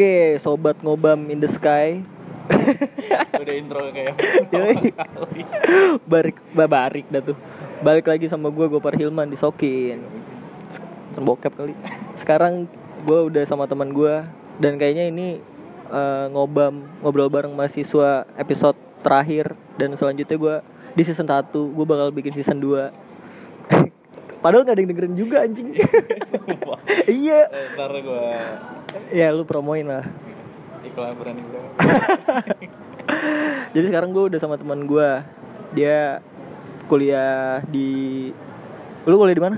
Oke, sobat ngobam in the sky. Udah intro kayak. Barik babarik dah tuh. Balik lagi sama gue Gopar Hilman di Sokin. Bokep kali. Sekarang gue udah sama teman gue dan kayaknya ini eh, ngobam ngobrol bareng mahasiswa episode terakhir dan selanjutnya gue di season 1 gue bakal bikin season 2 Padahal gak ada yang dengerin juga anjing. Iya Eh, Ntar gue Ya lu promoin lah iklan berani gue. Jadi sekarang gue udah sama teman gue. Dia kuliah di Lu kuliah di mana?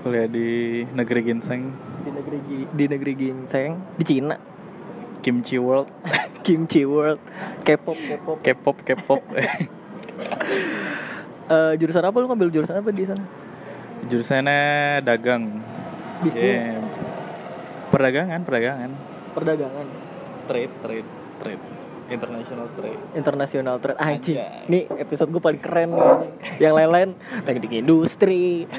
Kuliah di negeri ginseng, Di negeri di negeri Ginseng, di Cina. kimchi world, Kimchi World, K-pop, K-pop. K-pop, K-pop. Eh, jurusan apa lu ngambil jurusan apa di sana? Jurusannya dagang. Bisnis, Iya. Perdagangan, perdagangan. perdagangan, Trade, trade, trade. International trade. internasional trade. Anjing. Anjay. Nih episode gue paling keren nih. anjing. Yang lain-lain teknik industri.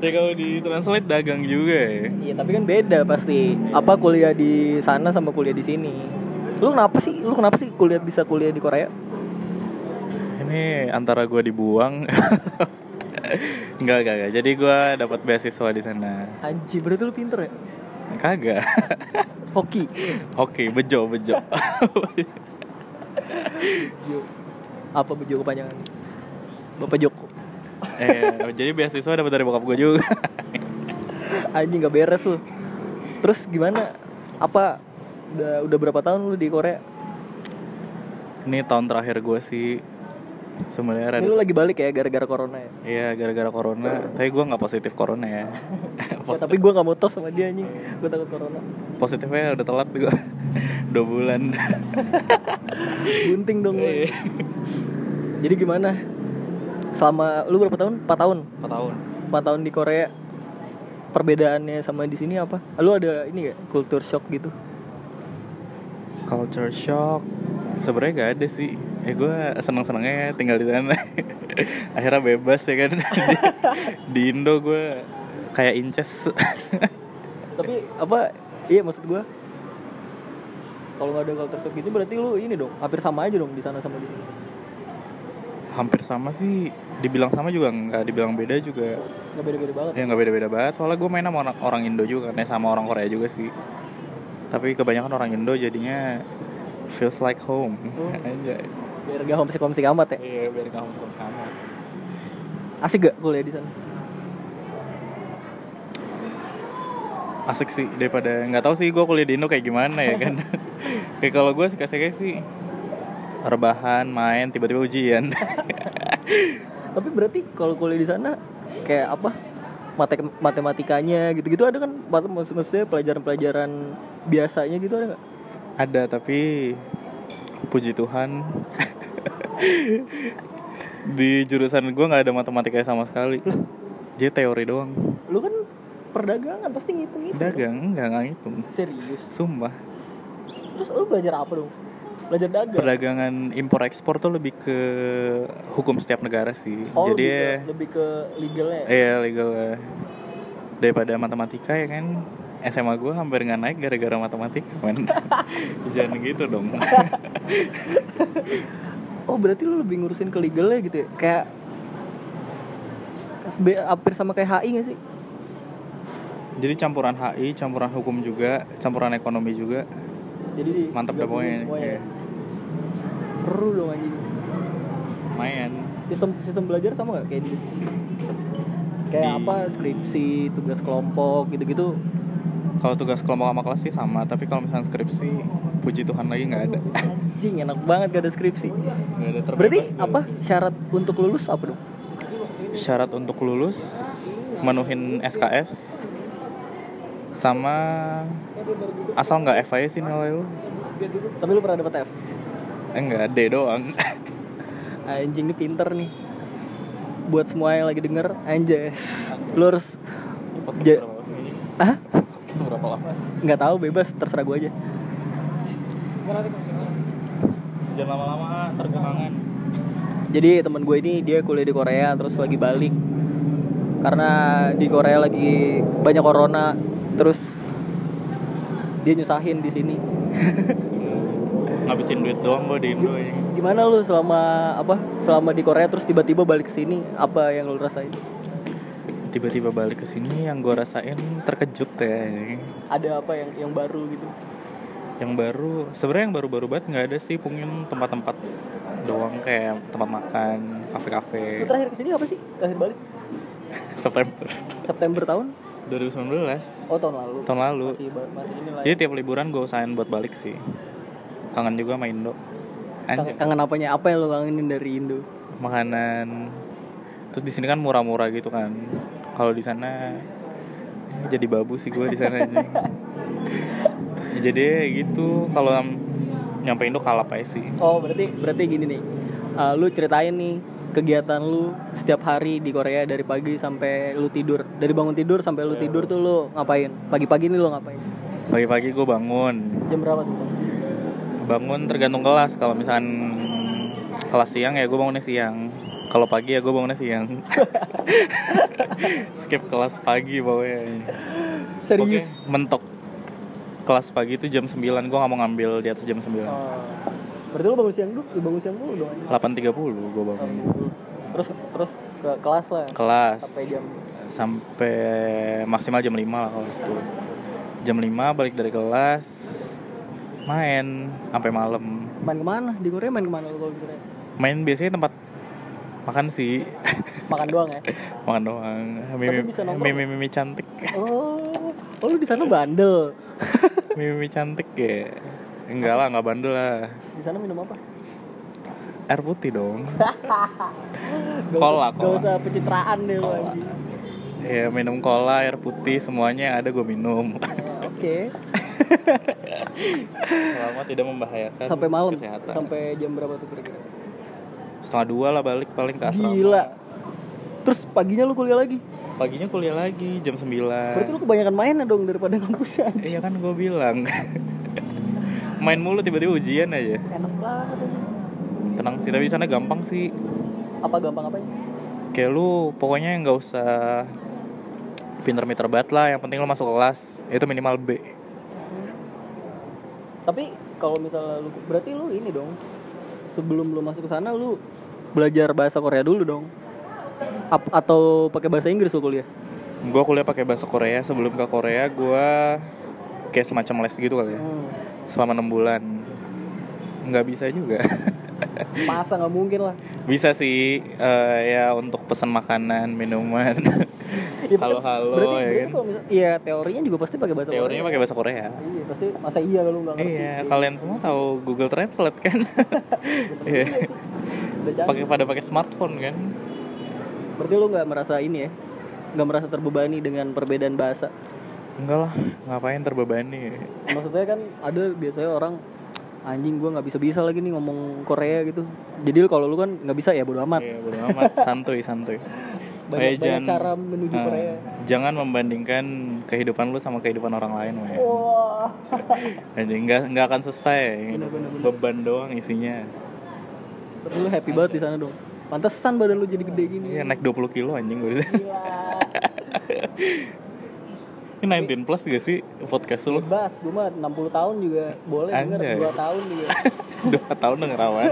Ya kalau di translate dagang juga ya. Iya, tapi kan beda pasti. Apa kuliah di sana sama kuliah di sini? Lu kenapa sih? Lu kenapa sih kuliah bisa kuliah di Korea? Ini antara gue dibuang. enggak, enggak, enggak. Jadi gue dapat beasiswa di sana. Anjing, berarti lu pinter ya? Kagak. Hoki. Oke, bejo, bejo. Apa bejo kepanjangan? Bapak Joko. eh, jadi beasiswa dapat dari bokap gue juga. Anjing gak beres lu. Terus gimana? Apa udah udah berapa tahun lu di Korea? Ini tahun terakhir gue sih sebenarnya Ini lu lagi balik ya gara-gara corona ya? Iya gara-gara corona Tapi gue nggak positif corona ya Ya, tapi gua gak mau tos sama dia anjing. Gua takut corona. Positifnya udah telat gue Dua bulan Bunting dong lu. Iya. Jadi gimana? Selama lu berapa tahun? 4 tahun. 4 tahun 4 tahun di Korea. Perbedaannya sama di sini apa? Lu ada ini gak? Culture shock gitu? Culture shock sebenarnya gak ada sih Eh gue seneng-senengnya tinggal di sana. Akhirnya bebas ya kan. Di, di Indo gue kayak inces. Tapi apa iya maksud gua kalau nggak ada culture shock gitu berarti lu ini dong hampir sama aja dong di sana sama di sini. Hampir sama sih Dibilang sama juga nggak dibilang beda juga. Nggak beda beda banget? Ya nggak beda-beda banget. Soalnya gue main sama orang, orang Indo juga kan ya, Sama orang Korea juga sih. Tapi kebanyakan orang Indo jadinya Feels like home. Oh. Anjay biar gak homesick homesick amat ya. Iya biar kamu sama asik gak kuliah di sana? Asik sih daripada nggak tahu sih gue kuliah di Indo kayak gimana ya kan. Kayak kalau gue suka suka sih Rebahan, main, tiba-tiba ujian. Tapi berarti kalau kuliah di sana kayak apa? Mate matematikanya gitu-gitu ada kan? Maksud maksudnya pelajaran-pelajaran biasanya gitu ada nggak? Ada tapi Puji Tuhan Di jurusan gue nggak ada matematika sama sekali. Jadi teori doang. Lu kan perdagangan pasti ngitung itu Dagang? Nggak nggak ngitung. Serius? Sumpah. Terus lu belajar apa dong? Belajar dagang? Perdagangan impor ekspor tuh lebih ke hukum setiap negara sih. Oh Jadi lebih ke, lebih ke legalnya? Ya? Iya legal lah. Daripada matematika ya kan? SMA gue hampir nggak naik gara-gara matematika man Jangan gitu dong Oh berarti lu lebih ngurusin ke legalnya gitu ya? Kayak SB hampir sama kayak HI gak sih? Jadi campuran HI, campuran hukum juga, campuran ekonomi juga Jadi di- Mantap dah pokoknya. Iya. Seru dong anjing Lumayan Sistem, sistem belajar sama gak kayak di Kayak Di- apa skripsi, tugas kelompok gitu-gitu Kalau tugas kelompok sama kelas sih sama Tapi kalau misalnya skripsi, puji Tuhan lagi nggak ada. Anjing enak banget gak ada skripsi. Nggak ada Berarti gue. apa? Syarat untuk lulus apa dong? Syarat untuk lulus Menuhin SKS Sama Asal nggak F aja sih nilai lu. Tapi lu pernah dapet F? Eh nggak D doang. Anjing ini pinter nih. Buat semua yang lagi denger Anjas. Lu harus Ja- Ah? Seberapa lama nggak tahu bebas terserah gue aja Jangan lama-lama terkenangan. Jadi teman gue ini dia kuliah di Korea terus lagi balik. Karena di Korea lagi banyak corona terus dia nyusahin di sini. Ngabisin duit doang gue di Indo ya. gimana lu selama apa selama di Korea terus tiba-tiba balik ke sini? Apa yang lu rasain? Tiba-tiba balik ke sini yang gue rasain terkejut ya. Ada apa yang yang baru gitu yang baru sebenarnya yang baru-baru banget nggak ada sih mungkin tempat-tempat doang kayak tempat makan kafe-kafe. Terakhir ke sini apa sih? Terakhir balik? September. September tahun? 2019 oh tahun lalu. Tahun lalu. Masih masih ini lah ya. jadi tiap liburan gue usahain buat balik sih. Kangen juga sama Indo. Kangen, Anjir. kangen apanya? Apa yang lu kangenin dari Indo? Makanan. Terus di sini kan murah-murah gitu kan. Kalau di sana jadi babu sih gue di sana aja jadi gitu kalau am- nyampe Indo kalap aja sih. Oh berarti berarti gini nih. Eh, lu ceritain nih kegiatan lu setiap hari di Korea dari pagi sampai lu tidur. Dari bangun tidur sampai lu tidur tuh lu ngapain? Pagi-pagi nih lu ngapain? Pagi-pagi gue bangun. Jam berapa tuh bangun tergantung kelas. Kalau misalkan kelas siang ya gue bangunnya siang kalau pagi ya gue bangunnya siang. Skip kelas pagi pokoknya. Serius? Oke, mentok. Kelas pagi itu jam 9 gue nggak mau ngambil di atas jam 9 Oh. berarti lu bangun siang dulu? Lu bangun siang dulu dong. 8.30 gue bangun. Terus terus ke kelas lah? Kelas. Sampai jam? Sampai maksimal jam 5 lah kelas itu jam 5 balik dari kelas main sampai malam. Main ke mana? Di Korea main ke mana kalau di Korea main biasanya tempat makan sih. Makan doang ya? Makan doang. Mimi mimi, mimi cantik. Oh. Oh lu di sana bandel? Mimi, mimi cantik ya? Enggak lah nggak bandel lah. Di sana minum apa? Air putih dong. Cola, usah, gak usah pencitraan deh lu ya minum cola air putih semuanya yang ada gue minum. Oke. selama tidak membahayakan Sampai malam. kesehatan. Sampai jam berapa tuh kira-kira? Setengah dua lah balik paling ke asrama Gila. Terus paginya lu kuliah lagi. paginya kuliah lagi jam 9 Berarti lu kebanyakan main dong daripada ngampus aja. iya kan gue bilang main mulu tiba-tiba ujian aja Enak banget tenang sih tapi sana gampang sih Apa gampang apanya? kayak lu pokoknya nggak usah pinter-pinter banget lah yang penting lu masuk kelas itu minimal B Tapi kalau misalnya lu berarti lu ini dong. Sebelum lu masuk ke sana lu belajar bahasa Korea dulu dong. Ap- atau pakai bahasa Inggris lu kuliah? gue kuliah pakai bahasa Korea sebelum ke Korea gue kayak semacam les gitu kali ya Hmm. selama enam bulan nggak bisa juga Masa nggak mungkin lah. bisa sih eh, ya untuk pesan makanan minuman Ya, Halo-halo, berarti, ya berarti kan? kalau misal, iya teorinya juga pasti pakai bahasa teorinya pakai bahasa Korea Iya, pasti masa iya kalau ngerti. iya kalian semua tahu Google Translate kan Iya. Pakai pada pakai smartphone kan Berarti lu nggak merasa ini ya? Nggak merasa terbebani dengan perbedaan bahasa? enggak lah ngapain terbebani Maksudnya kan ada biasanya orang anjing gua nggak bisa bisa lagi nih ngomong Korea gitu. Jadi kalau lu kan nggak bisa ya bodo amat. Iya, bodo amat santuy santuy Banyak, Eh, banyak jangan- cara menuju Ah, Korea. jangan membandingkan kehidupan lu sama kehidupan orang lain Wei. Wah. Anjing nggak nggak akan selesai Bener, bener, bener. beban doang isinya lu happy banget di sana dong. Pantesan badan lu jadi gede gini. Iya naik 20 kilo anjing gue Gila. Ini 19 plus gak sih podcast lu? Bebas, gue mah 60 tahun juga boleh denger, Anjay. 2 tahun juga. Dua tahun denger awan.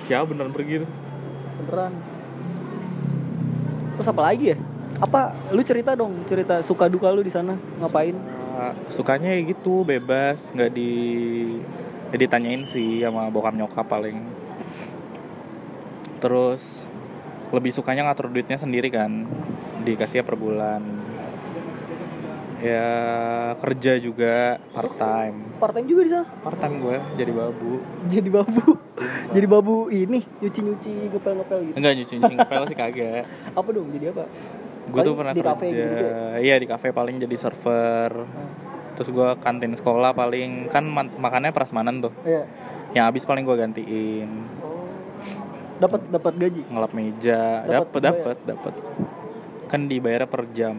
Siapa beneran pergi tuh? Beneran. Terus apa lagi ya? Apa lu cerita dong, cerita suka duka lu di sana ngapain? Sukanya ya gitu bebas nggak di ya ditanyain sih sama bokap nyokap paling terus lebih sukanya ngatur duitnya sendiri kan dikasih per bulan ya kerja juga part time Part time juga di sana. part time gue jadi babu Jadi babu. jadi babu ini nyuci-nyuci ngepel-ngepel gitu. enggak nyuci nyuci ngepel sih kagak Apa dong? Jadi apa? gue tuh pernah di kerja kafe gitu juga? iya di kafe paling jadi server terus gue kantin sekolah paling kan makannya prasmanan tuh Iya. yang habis paling gue gantiin Oh. Dapat dapat gaji. ngelap meja Dapat dapat dibayar? dapat kan dibayarnya per jam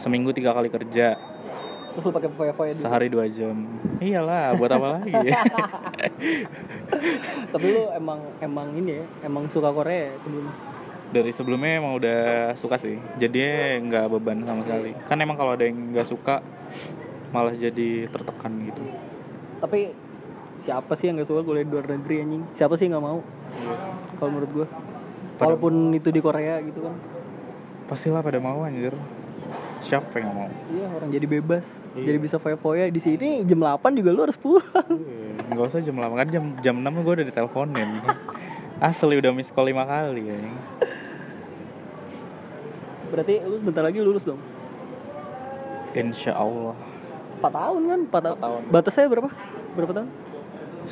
seminggu tiga kali kerja Terus lu pakai foya-foya sehari dua jam iyalah buat apa lagi Tapi lu emang emang ini ya, emang suka Korea ya sebelumnya. dari sebelumnya emang udah suka sih jadi nggak beban sama sekali kan emang kalau ada yang nggak suka malah jadi tertekan gitu Tapi siapa sih yang gak suka kuliah di luar negeri anjing? Siapa sih yang gak mau? Kalau menurut gue. Walaupun itu di Korea gitu kan. pastilah pada mau anjir siapa yang mau Iya, orang jadi bebas. Iya. Jadi bisa foya-foya di sini jam 8 juga lu harus pulang. Iya, nggak usah jam 8 kan jam jam 6 gue udah diteleponin asli udah miss call lima kali ya Berarti lu sebentar lagi lulus dong. insya Allah 4 tahun kan? 4, Empat tahun. Batasnya berapa? Berapa tahun?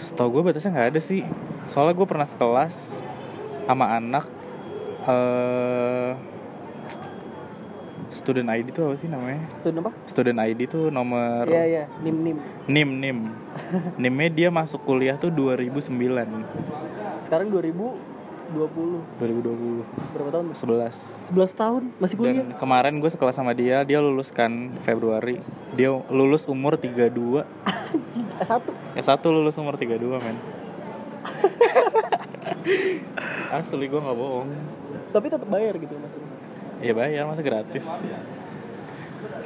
Setahu gue batasnya nggak ada sih. Soalnya gue pernah sekelas sama anak eh student ID itu apa sih namanya? Student apa? Student ID itu nomor Iya, iya, NIM NIM. NIM NIM. NIM-nya dia masuk kuliah tuh 2009. Sekarang 2020. 2020. Berapa tahun? 11. 11 tahun masih kuliah. Dan kemarin gue sekelas sama dia, dia lulus kan Februari. Dia lulus umur 32. S1. S1 lulus umur 32, men. Asli gue nggak bohong. Tapi tetap bayar gitu maksudnya. Iya bayar masa gratis.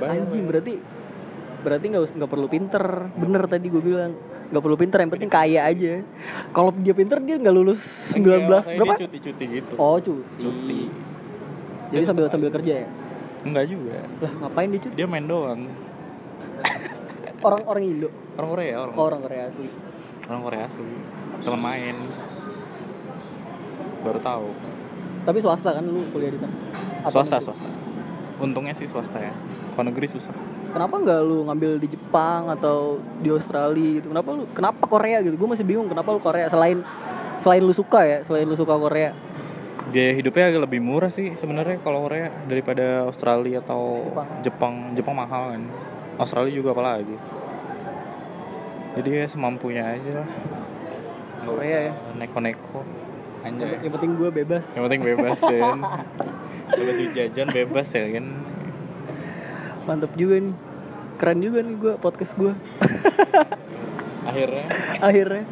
Bayar, Anjing berarti berarti nggak nggak perlu pinter. Bener tadi gue bilang nggak perlu pinter yang penting kaya aja. Kalau dia pinter dia nggak lulus 19 Enggak, makanya berapa? dia cuti-cuti gitu. Oh cuti. Cuti. Jadi sambil sambil kerja ya. Enggak juga. Lah ngapain dia cuti? Dia main doang. Orang orang Indo. Orang Korea, orang. Oh, orang Korea asli. Orang Korea asli. Teman main. Baru tahu. Tapi swasta kan lu kuliah di sana. Apa Swasta, negeri? swasta. Untungnya sih swasta ya. Kalau negeri susah. Kenapa nggak lu ngambil di Jepang atau di Australia gitu? Kenapa lu kenapa Korea gitu? Gue masih bingung kenapa lu Korea selain selain lu suka ya, selain lu suka Korea. Biaya hidupnya agak lebih murah sih sebenarnya kalau Korea daripada Australia atau Jepang. Jepang. Jepang mahal kan. Australia juga apalagi. Jadi ya semampunya aja lah. Nggak Korea usah ya? Anjay. Yang penting gue bebas. Yang penting bebas kan. Dapat jajan bebas ya kan. Mantep juga nih. Keren juga nih gue podcast gue. Akhirnya Akhirnya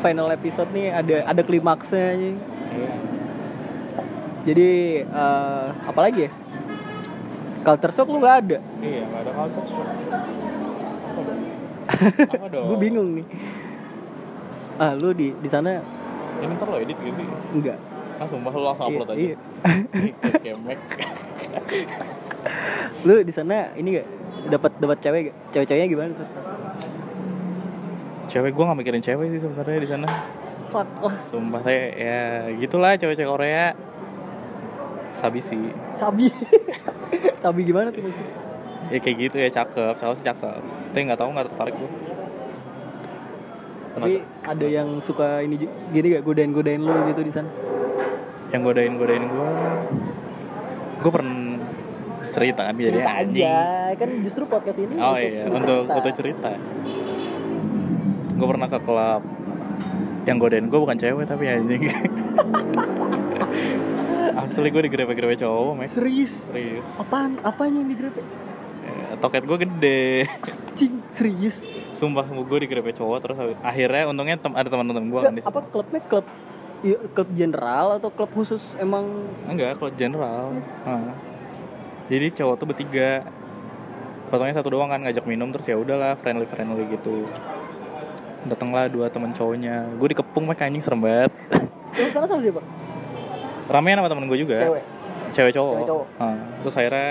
final episode nih ada ada klimaksnya aja. iya. Jadi eh, apa lagi ya? Culture shock lu nggak ada. Iya, nggak ada culture shock. Apa dong? Apa dong? gue bingung nih. Ah lu di di sana Ini ntar lo edit gak sih? enggak? Ah, sumpah lo langsung upload aja. Iya. Ikut kemek. lu di sana ini gak dapat dapat cewek gak? Cewek-ceweknya gimana sih? Cewek gue gak mikirin cewek sih sebenarnya di sana. Fuck lah, Sumpah saya ya gitulah cewek-cewek Korea. Sabi sih. sabi. sabi gimana tuh maksudnya? Ya kayak gitu ya cakep, cakep sih cakep. Tapi nggak tahu nggak tertarik gue. Tapi ada yang suka ini gini gak godain-godain lu gitu di sana? yang godain godain gue, gue pernah cerita kan jadi Cerita anjing. aja, kan justru podcast ini Oh iya, untuk cerita. untuk cerita. Gue pernah ke klub yang godain gue bukan cewek tapi anjing. Asli gue digrepe-grepe cowok, Mek. Serius? Serius. Apaan? Apanya yang digrepe? Eh, Toket gue gede. Cing, serius? Sumpah gue digrepe cowok terus akhirnya untungnya tem- ada teman-teman gue kan di apa klubnya klub iya, klub general atau klub khusus emang Enggak, kalau general. Heeh. Jadi cowok tuh bertiga. Potongnya satu doang kan ngajak minum terus ya udahlah friendly friendly gitu. Datanglah dua teman cowoknya. Gue dikepung pakai anjing serem banget. lu sama siapa? Ramean sama temen gue juga. Cewek. Cewek cowok. Cewek cowok. Heeh. terus akhirnya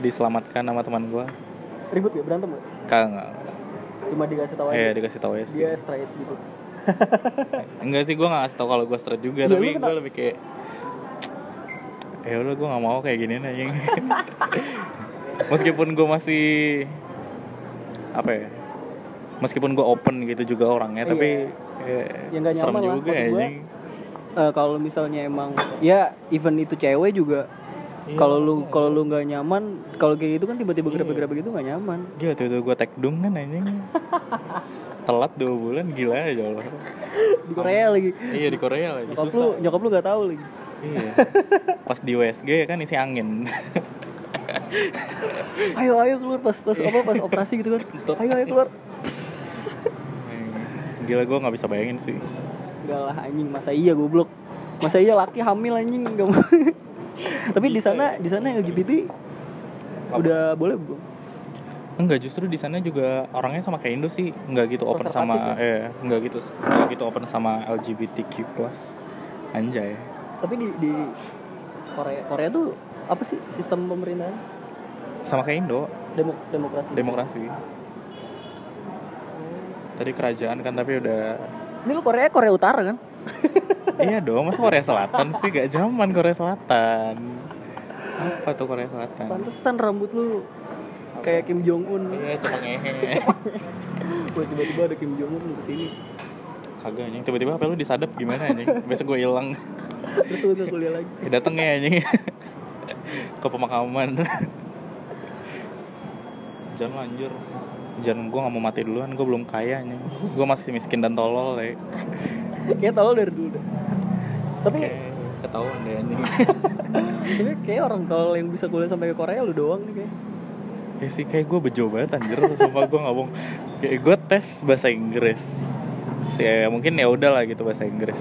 diselamatkan sama teman gue. Ribut gak berantem gak? Kagak. Cuma dikasih tahu Eh aja. dikasih tahu ya. sih. Dia straight gitu. Enggak sih gue gak ngasih tau kalau gue straight juga Iya, tapi gue lebih kayak ya udah gue nggak mau kayak gini anjing meskipun gue masih apa ya meskipun gue open gitu juga orangnya tapi ya, Ya, nggak serem nyaman lah, juga anjing Eh, kalau misalnya emang ya even itu cewek juga Iya, kalau lu kalau lu nggak nyaman kalau kayak gitu kan tiba-tiba Iya. grepe-grepe gitu nggak nyaman. Gila tuh, tuh gue tekdung kan anjing. Telat dua bulan gila aja Allah di Korea lagi. Iya di Korea lagi. Nyokap lu nyokap lu nggak tahu lagi. Iya. Pas di USG kan isi angin. Ayo ayo keluar pas pas apa pas operasi gitu kan. Ayo ayo keluar. Gila gue gak bisa bayangin sih. Enggak lah anjing. Masa iya goblok. Masa iya laki hamil anjing nggak mau tapi di sana di sana LGBT udah boleh belum? Enggak, justru di sana juga orangnya sama kayak Indo sih, enggak gitu open sama Konservatif eh enggak gitu enggak gitu open sama LGBTQ+. Anjay. tapi di di Korea Korea tuh apa sih sistem pemerintahan? Sama kayak Indo, Demo, demokrasi. Demokrasi. Tadi kerajaan kan tapi udah ini lu Korea Korea Utara kan iya dong, masa Korea Selatan sih gak zaman Korea Selatan. Apa tuh Korea Selatan? pantesan rambut lu kayak Kim Jong Un Iya, cuma ngehe. Wah, tiba-tiba ada Kim Jong Un ke sini Kagak anjing, tiba-tiba HP lu disadap gimana anjing? Besok gue hilang. terus lu kuliah lagi Ya, dateng ya anjing. Ke pemakaman. Jangan lanjur. Jangan gue gak mau mati duluan, gue belum kaya anjing. Gue masih miskin dan tolol ya. Kayak tolol dari dulu deh. Tapi Kayak ketahuan deh anjing. tapi kayak orang tolol yang bisa kuliah sampai ke Korea lu doang nih kayak. Ya sih kayak gue bejo banget anjir. Sumpah gue ngomong kayak gue tes bahasa Inggris. Terus ya mungkin ya udah lah gitu bahasa Inggris.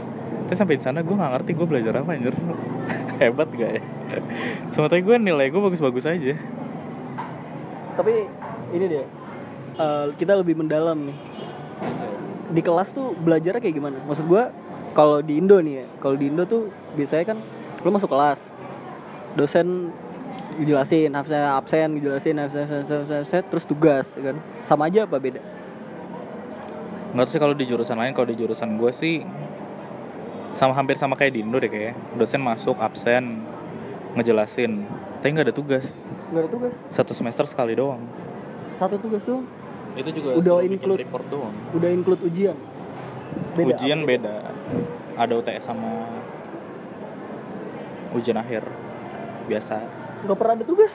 Terus sampai di sana gue nggak ngerti gue belajar apa anjir. Hebat gak ya? Sebetulnya gue nilai gue bagus-bagus aja. Tapi ini deh eh, kita lebih mendalam nih di kelas tuh belajarnya kayak gimana? Maksud gua kalau di Indo nih ya kalau di Indo tuh biasanya kan lu masuk kelas dosen jelasin absen absen jelasin absen, absen, absen, absen, terus tugas kan? Sama aja apa beda? Nggak tahu sih kalau di jurusan lain kalau di jurusan gue sih sama hampir sama kayak di Indo deh kayak dosen masuk absen ngejelasin. Tapi nggak ada tugas. Nggak ada tugas? Satu semester sekali doang. Satu tugas doang itu juga Udah include. report doang. udah include ujian. Ujian apa? beda. Ada UTS sama ujian akhir. Biasa. Nggak pernah ada tugas.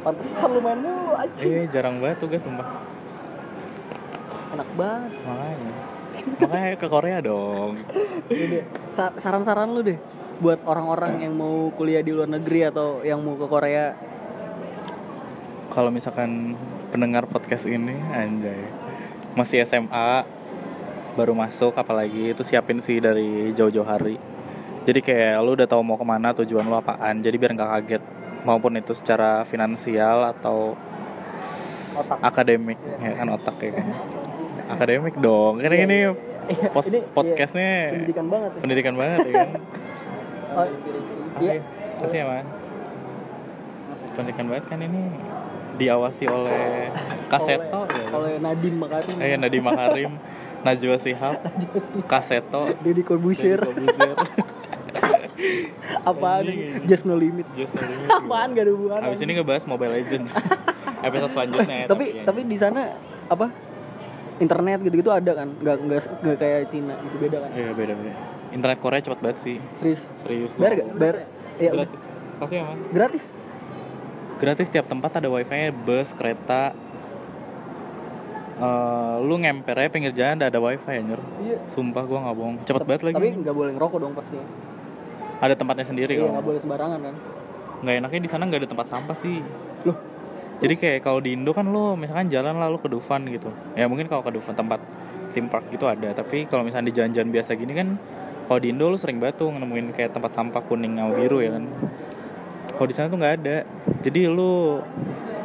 Pantesan lu main mulu anjing. Eh jarang banget tugas sumpah. Enak banget. Makanya. Makanya ke Korea dong. Saran-saran lu deh. Buat orang-orang yang mau kuliah di luar negeri atau yang mau ke Korea. Kalau misalkan pendengar podcast ini anjay. Masih SMA baru masuk apalagi itu siapin sih dari jauh-jauh hari. Jadi kayak lu udah tahu mau ke mana tujuan lu apaan jadi biar nggak kaget. Maupun itu secara finansial atau otak. akademik ya kan otak ya kan. Akademik dong. Karena Iya, ini Iya, pos ini, iya, podcastnya pendidikan banget ya. pendidikan banget ya kan? Oh, iya. Oke, kasih ya mas. Pendidikan banget kan ini diawasi oleh Kaseto oleh, ya. oleh Nadiem Makarim Eh, Nadiem Makarim, Najwa Shihab, Kaseto, Deddy Corbuzier Deddy Corbuzier. apaan Anjing. just no limit Just no limit. apaan gak ada hubungan Habis ini ngebahas Mobile Legend. Episode selanjutnya ya. tapi ya. tapi di sana apa internet gitu-gitu ada kan nggak nggak nggak kayak Cina gitu beda kan Iya beda beda. Internet Korea cepat banget sih. serius Serius. bayar gak bayar iya udah. Gratis. Kasih ya mas. gratis Gratis tiap tempat ada wifi-nya, bus, kereta. Eh, lu ngemper aja pinggir jalan ada wifi anjir. iya Sumpah gua nggak bohong. Cepet banget lagi. tapi nggak boleh ngerokok dong pasti Ada tempatnya sendiri iya nggak boleh sembarangan kan nggak enaknya di sana nggak ada tempat sampah sih loh jadi kayak kalau di Indo kan lo misalkan jalan lalu ke Dufan gitu ya mungkin kalau ke Dufan tempat theme park gitu ada tapi kalau misalnya di jalan-jalan biasa gini kan kalau di Indo lo sering tuh nemuin kayak tempat sampah kuning sama biru ya kan kalau di sana tuh nggak ada. Jadi lo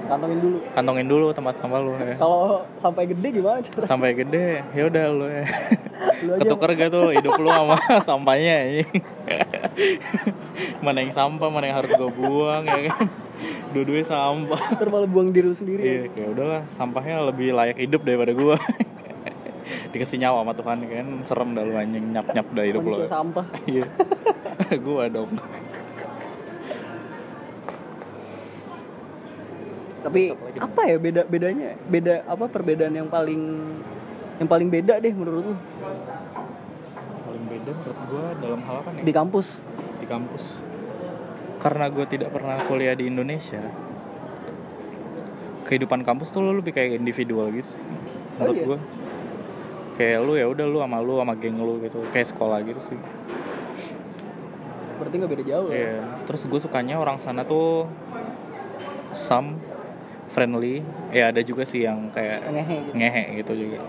kantongin dulu. Kantongin dulu tempat sampah lo ya. Kalau sampai gede gimana cara? Sampai gede ya udah lo ya. Lu ketuker gak tuh hidup lo sama sampahnya anjing. mana yang sampah mana yang harus gue buang ya kan? Dua-duanya sampah. Malah buang diri lu sendiri Iya, kayak udahlah sampahnya lebih layak hidup daripada gua. Dikasih nyawa sama Tuhan kan, serem dah lu anjing. Nyap-nyap dah hidup lu. sampah. Iya. gua dong. Tapi apa ya beda bedanya beda apa perbedaan yang paling yang paling beda deh menurut lu Paling beda menurut gua dalam hal apa nih? di kampus Di kampus. Karena gua tidak pernah kuliah di Indonesia. Kehidupan kampus tuh lu lebih kayak individual gitu sih. Menurut iya? gua. Kayak lu ya udah lu sama lu sama geng lu gitu, kayak sekolah gitu sih. berarti nggak beda jauh ya Iya, terus gue sukanya orang sana tuh some friendly. Ya ada juga sih yang kayak ngehe gitu ngehe gitu juga.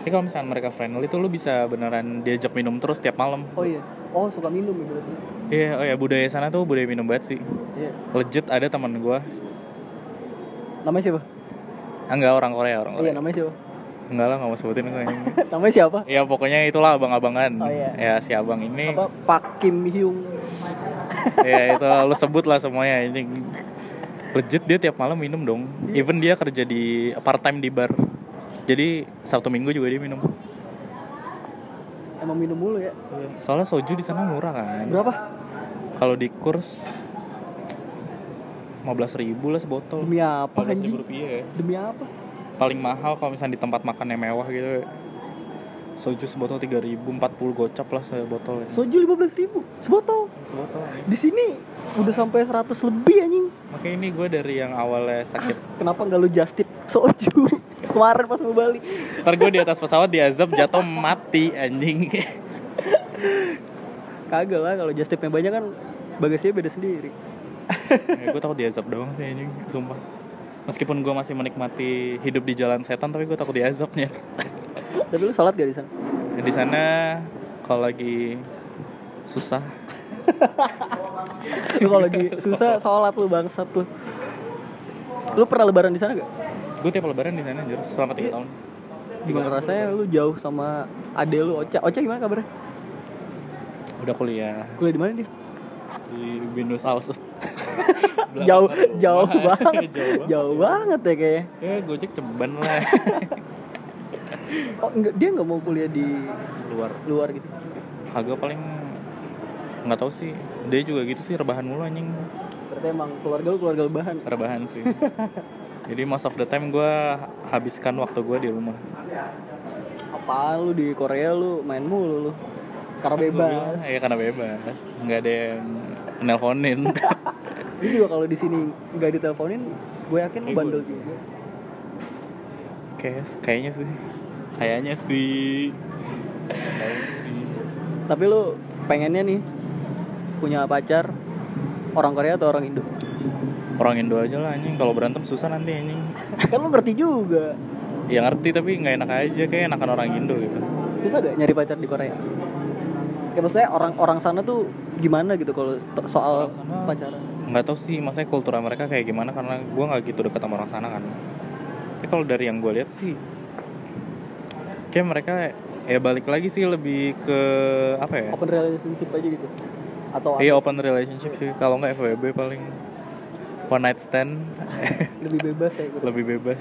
Tapi kalau misalnya mereka friendly tuh lu bisa beneran diajak minum terus tiap malam. Oh iya. Oh suka minum ya berarti. Iya, oh ya budaya sana tuh budaya minum banget sih. Iya. Legit ada teman gua. Namanya siapa? Ah, enggak orang Korea, orang Iya Korea. namanya siapa? Enggak lah, nggak mau sebutin gue ini. namanya siapa? Ya pokoknya itulah abang-abangan. Oh, iya. Ya si abang ini. Apa Pak Kim Hyung? ya itu lu sebut lah semuanya ini. Legit dia tiap malam minum dong. Even dia kerja di part time di bar. Jadi Sabtu Minggu juga dia minum. Emang minum mulu ya? Soalnya soju di sana murah kan. Berapa? Kalau di kurs 15.000 ribu lah sebotol. Demi apa 15.000 anjing? rupiah. Demi apa? Paling mahal kalau misalnya di tempat makan yang mewah gitu. Soju sebotol 3.000, 40 gocap lah sebotol. Soju 15 ribu sebotol. Sebotol. Di sini udah sampai 100 lebih anjing. Makanya ini gue dari yang awalnya sakit Kenapa nggak lu just tip soju? Kemarin pas mau balik. Ntar gue di atas pesawat diazab jatuh mati anjing Kagak lah kalau just tipnya banyak kan bagasinya beda sendiri. ya, Gue takut diazab doang sih anjing Sumpah Meskipun gue masih menikmati hidup di jalan setan Tapi gue takut diazabnya Tapi lu sholat gak di sana? Ya, Di sana kalau lagi susah Lu kalau lagi susah sholat lu bangsat lu. Lu pernah lebaran di sana gak? Gue tiap lebaran di sana anjir selama 3 tahun Gimana rasanya lu jauh sama ade lu Ocha? Ocha gimana kabarnya? Udah kuliah Kuliah di mana dia? di Binus House jauh jauh banget. jauh banget jauh banget ya kayaknya. Ya gojek ceban lah Oh enggak dia nggak mau kuliah di Luar luar gitu. Kagak paling nggak tahu sih Dia juga gitu sih rebahan mulu anjing Berarti emang keluarga lu keluarga lebahan. rebahan sih jadi most of the time gue habiskan waktu gue di rumah Apa lu di Korea lu main mulu lu? Karena bebas. ya karena bebas nggak ada yang nelponin Lu juga kalau di sini nggak diteleponin, gue yakin Kayak bandel juga. kayak kayaknya sih kayaknya sih Tapi lu pengennya nih punya pacar orang Korea atau orang Indo? orang Indo aja lah anjing kalau berantem susah nanti anjing kan lu ngerti juga. ya ngerti tapi nggak enak aja kayak enakan orang Indo gitu Susah gak nyari pacar di Korea? Ya maksudnya orang-orang sana tuh gimana gitu kalau soal sana- pacaran? nggak tahu sih maksudnya kultur mereka kayak gimana karena gue nggak gitu deket sama orang sana kan tapi kalau dari yang gue lihat sih kayak mereka ya balik lagi sih lebih ke apa ya Open relationship aja gitu? Atau Iya open relationship sih kalau nggak FWB paling one night stand lebih bebas ya gitu? lebih bebas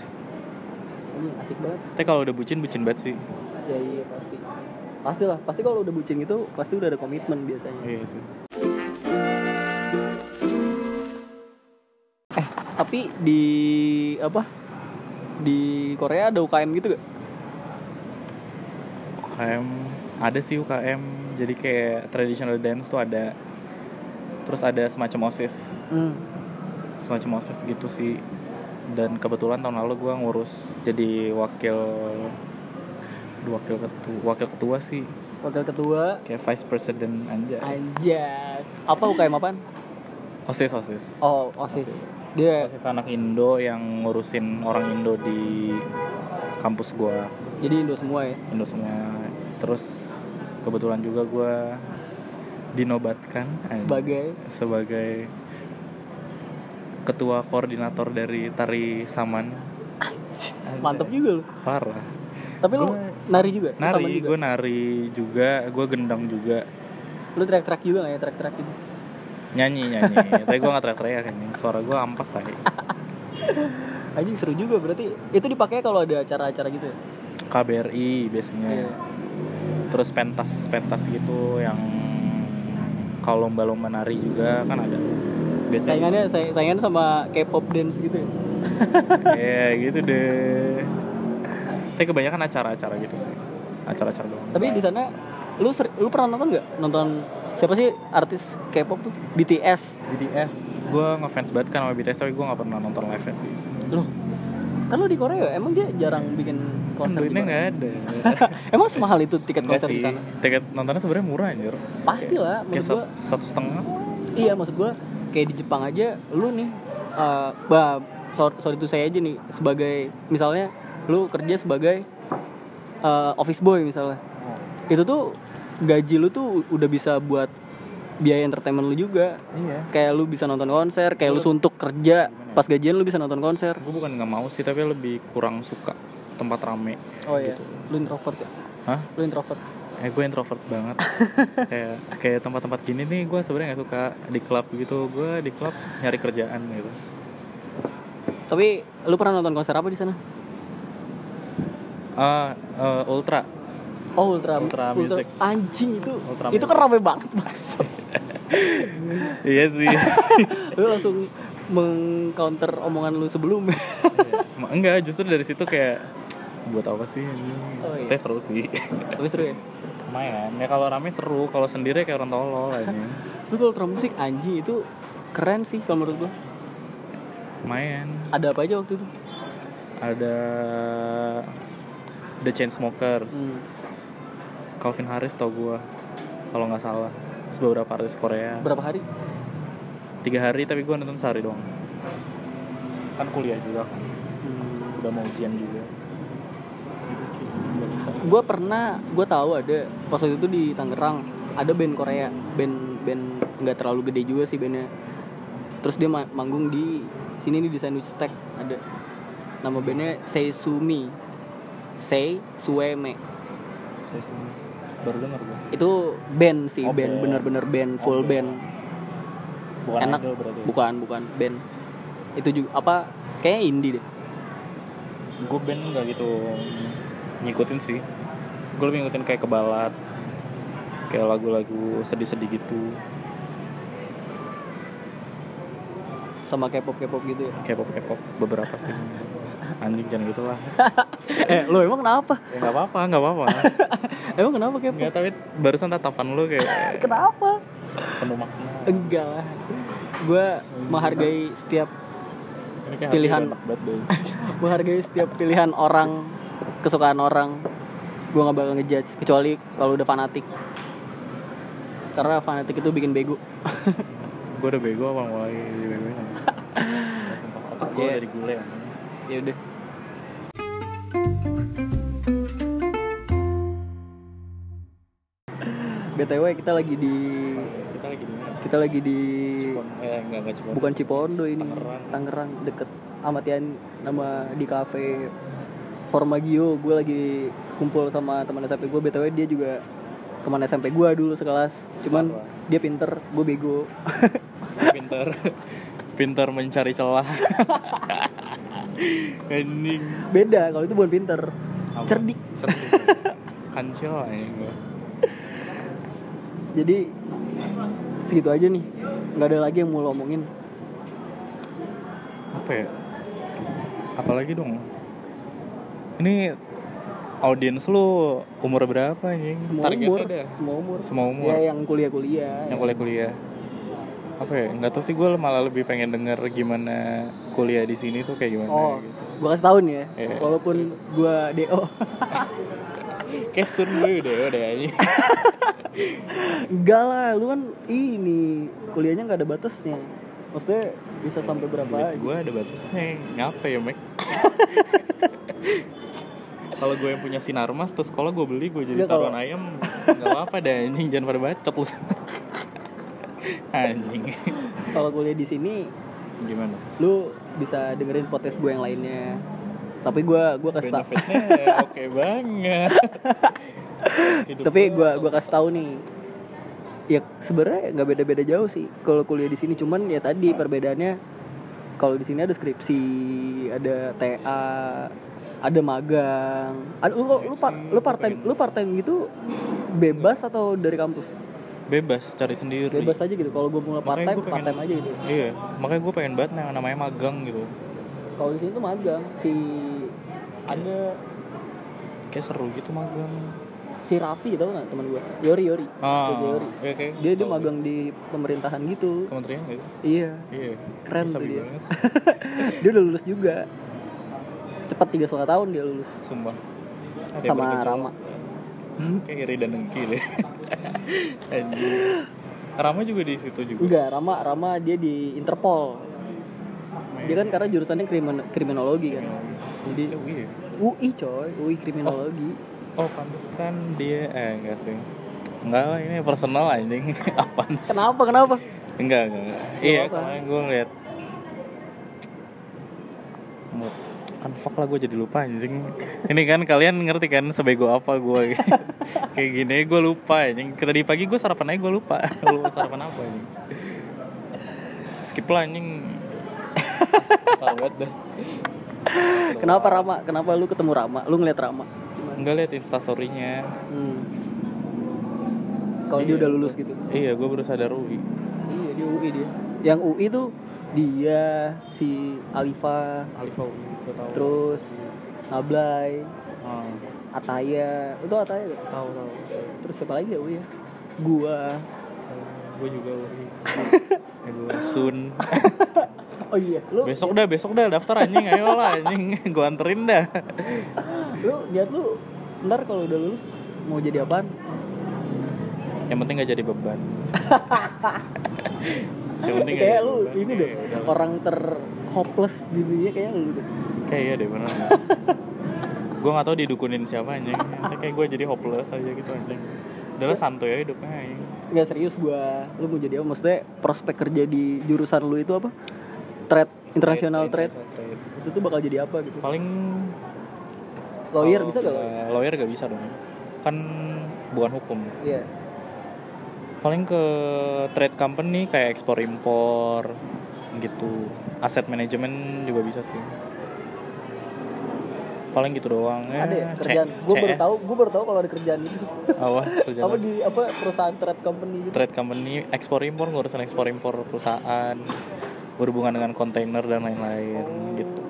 asik banget. tapi kalau udah bucin bucin banget sih Ya iya pasti. Pasti lah, pasti kalau udah bucin gitu pasti udah ada komitmen biasanya. iya sih Tapi di apa? Di Korea ada UKM gitu gak? UKM ada sih UKM jadi kayak traditional dance tuh ada. Terus ada semacam osis. Hmm. semacam osis gitu sih. Dan kebetulan tahun lalu gue ngurus jadi wakil wakil ketua wakil ketua sih. Wakil ketua. Kayak vice president aja Anjay. Apa UKM apaan? osis osis. Oh, OSIS. Dia osis anak Indo yang ngurusin orang Indo di kampus gue jadi Indo semua ya. Indo semua terus kebetulan juga gue dinobatkan Sebagai sebagai ketua koordinator dari tari saman mantep juga lu. parah Tapi lu Gua- nari juga? Lu nari juga? gue nari juga gue gendang juga Lu track-track juga gak ya track-track gitu? Nyanyi nyanyi. Tapi gue nggak teriak-teriak kan suara gue ampas tadi Anjing seru juga berarti. Itu dipakai kalau ada acara-acara gitu ya? KBRI biasanya. Iya. terus pentas pentas gitu yang kalau lomba-lomba nari juga kan ada. Biasanya Saingannya saingannya sama K-pop dance gitu ya? ya gitu deh. Tapi kebanyakan acara-acara gitu sih. Acara-acara doang. Tapi di sana lu lu pernah nonton nggak? Nonton siapa sih artis K-pop tuh? BTS. BTS gue ngefans banget kan sama BTS tapi gue nggak pernah nonton live sih. Loh. Kan lu di Korea emang dia jarang bikin kan konser di duitnya nggak ada. Emang semahal itu tiket konser di sana? tiket nontonnya sebenarnya murah anjir. Pasti lah, maksud gua satu, setengah. Iya maksud gua kayak di Jepang aja lu nih eh bah sorry, itu saya aja nih sebagai misalnya lu kerja sebagai eh, office boy misalnya. Itu tuh gaji lu tuh udah bisa buat biaya entertainment lu juga. Iya. Kayak lu bisa nonton konser kayak lu suntuk kerja pas gajian lu bisa nonton konser. Gue bukan nggak mau sih tapi lebih kurang suka tempat rame oh iya. Gitu. lu introvert ya? Hah? lu introvert? Eh gue introvert banget. Kayak kayak tempat-tempat gini nih gue sebenarnya nggak suka. Di klub gitu gue di klub nyari kerjaan gitu. Tapi lu pernah nonton konser apa di sana? Ah eh, ultra oh ultra Ultra Music. anjing itu Ultra itu kan Music. rame banget mas. Iya sih. Lu langsung mengcounter omongan lu sebelumnya enggak justru dari situ kayak buat apa sih ini? Oh, iya. Tapi seru sih. Tapi seru ya? Lumayan. Ya kalau rame seru kalau sendiri kayak orang tolol aja. Lu kalau ultra musik anjing itu keren sih kalau menurut gua. Lumayan. Ada apa aja waktu itu? Ada The Chainsmokers. Hmm. Calvin Harris tau gue kalau nggak salah. Terus beberapa artis Korea. Berapa hari? Tiga hari tapi gue nonton sehari doang. Kan kuliah juga. Kan Hmm. udah mau ujian juga. Gue pernah gue tahu ada pas waktu itu di Tangerang ada band Korea. Band band nggak terlalu gede juga sih bandnya. Terus dia ma- manggung di sini nih di Sandwich Tech. Ada. Nama bandnya Seisumi Sei Sueme baru denger gue itu band sih Oh, band bener-bener band full Oh, band. Bukan Enak. idol berarti bukan bukan band. Itu juga apa kayaknya indie deh. Gue band nggak gitu ngikutin sih. Gue lebih ngikutin kayak kebalat kayak lagu-lagu sedih-sedih gitu. Sama K-pop K-pop gitu ya? K-pop K-pop beberapa sih anjing jangan gitu lah. Eh lo emang kenapa? Ya nggak apa-apa nggak apa-apa. Emang kenapa K-pop nggak tapi barusan tatapan lu kayak kenapa? penuh makna. Enggak lah. Gue menghargai setiap kayak Pilihan. menghargai setiap pilihan orang kesukaan orang. Gue nggak bakal ngejudge kecuali kalau udah fanatik. Karena fanatik itu bikin bego. Gue udah bego apa mulai bego. Gue dari gule ya udah. Btw kita lagi di kita lagi di mana? kita lagi di Cipon eh enggak enggak Cipon bukan Cipondo ini. Tangerang. Tangerang deket Amatian nama di cafe Formagio. Gue lagi kumpul sama teman SMP gue btw dia juga teman SMP gue dulu sekelas. Cuman Apa? dia pinter gue bego. Pintar pintar mencari celah anjing. Beda kalau itu bukan pinter. Apa? cerdik. Cerdik. Kancil aja gue jadi segitu aja nih. Nggak ada lagi yang mau lo omongin. Apa ya? Apalagi dong? Ini audiens lu umur berapa anjing? Semua Targetnya umur. semua umur. Semua umur. Ya yang kuliah kuliah yang kuliah kuliah apa ya nggak tahu sih gue malah lebih pengen denger gimana kuliah di sini tuh kayak gimana oh gitu. gue kasih tahun ya Iya. walaupun gue do kayak sun gue udah udah aja enggak lah lu kan ini kuliahnya nggak ada batasnya. Maksudnya bisa sampai berapa duit gue ada batasnya ngapa ya Mek kalau gue yang punya sinar mas terus sekolah gue beli gue jadi kalau- taruhan ayam. Nggak apa-apa deh anjing jangan pada bacot lu anjing. Kalau kuliah di sini gimana? lu bisa dengerin podcast gue yang lainnya. Tapi gue gue kasih tau. Benefitnya oke banget. Hidup tapi lu gue gue kasih tahu nih. Ya sebenarnya nggak beda-beda jauh sih kalau kuliah di sini. Cuman ya tadi perbedaannya kalau di sini ada skripsi ada TA ada magang. Ada lu lu part lu part time lu part time gitu bebas atau dari kampus bebas cari sendiri. Bebas aja gitu. Kalau gue mulai part time part time aja gitu. Iya makanya gue pengen banget yang namanya magang gitu. Kalau di sini tuh magang. Si ada kayak seru gitu magang. si Raffi tau nggak teman gue Yori Yori. Ah Yori iya, kayak dia dia magang di pemerintahan gitu. Kementerian gitu iya. Iya keren Sabi tuh dia. banget dia udah lulus juga. Cepat tiga setengah tahun dia lulus. Sumpah. Ada Sama yang Rama. kayak iri dan dengki deh. Rama juga di situ juga? Enggak Rama Rama dia di Interpol. Dia kan karena jurusannya krimin- kriminologi kan. Jadi Oh, iya. UI coy UI kriminologi. Oh pantesan dia eh enggak sih. Enggak lah ini personal anjing. Apaan sih Kenapa? Kenapa? enggak enggak, enggak. Gak iya kemarin gue ngeliat. Mood kan fuck lah gue jadi lupa anjing ini kan kalian ngerti kan sebego apa gue kayak gini gue lupa anjing tadi pagi gue sarapan aja gue lupa lupa sarapan apa anjing skip lah anjing dah Kenapa Rama? Kenapa lu ketemu Rama? Lu ngeliat Rama? Enggak liat instastorynya Hmm. Kalau dia Iya. udah lulus gitu. iya gue baru sadar UI Iya, dia UI dia. Yang UI tuh dia si Alifa, Alifa gue tahu. Terus Nablay, oh, Ataya. Tau Ataya tahu tahu. Terus siapa lagi ya UI ya? Gua. gue juga UI ya, gue Sun. Oh iya, lu besok dah besok dah daftar anjing ayo lah anjing. Gue anterin dah. Lu niat lu ntar kalau udah lulus mau jadi apaan? yang penting gak jadi beban yang penting kayak lu beban. ini Iya, deh lah. orang ter hopeless di dunia kayak lu deh. kayak iya deh bener. Gue gak tau didukunin siapa anjing. Nanti kayak gue jadi hopeless aja gitu anjing. Udah santuy aja hidupnya anjing. Nggak serius gua lu mau jadi apa? Maksudnya prospek kerja di jurusan lu itu apa? Trade international trade itu tuh bakal jadi apa gitu? Paling lawyer bisa gak lawyer? gak bisa dong. Kan bukan hukum. Iya paling ke trade company kayak ekspor impor gitu. Aset manajemen juga bisa sih. Paling gitu doang ada ya kerjaan. Gua baru tahu gua baru tahu kalau ada kerjaan itu. Apa? Kerjaan apa di apa perusahaan trade company gitu? Trade company ekspor impor ngurusin ekspor impor perusahaan berhubungan dengan kontainer dan lain-lain gitu.